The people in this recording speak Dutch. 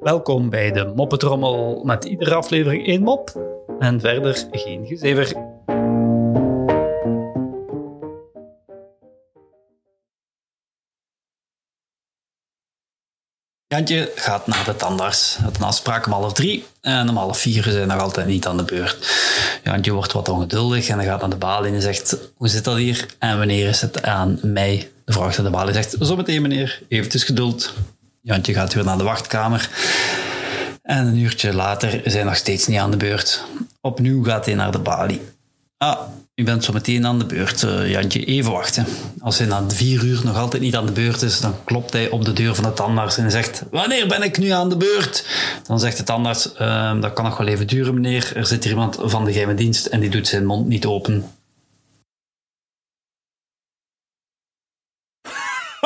Welkom bij de Moppetrommel met iedere aflevering één mop en verder geen gezever. Jantje gaat naar de tandarts. Het een afspraak om half drie en om half vier zijn nog altijd niet aan de beurt. Jantje wordt wat ongeduldig en dan gaat naar de balie en zegt hoe zit dat hier en wanneer is het aan mij? De aan de balie zegt zometeen meneer, eventjes geduld. Jantje gaat weer naar de wachtkamer en een uurtje later hij nog steeds niet aan de beurt. Opnieuw gaat hij naar de balie. Ah, u bent zo meteen aan de beurt, uh, Jantje. Even wachten. Als hij na vier uur nog altijd niet aan de beurt is, dan klopt hij op de deur van de tandarts en zegt: Wanneer ben ik nu aan de beurt? Dan zegt de tandarts: uh, Dat kan nog wel even duren, meneer. Er zit hier iemand van de geheime dienst en die doet zijn mond niet open.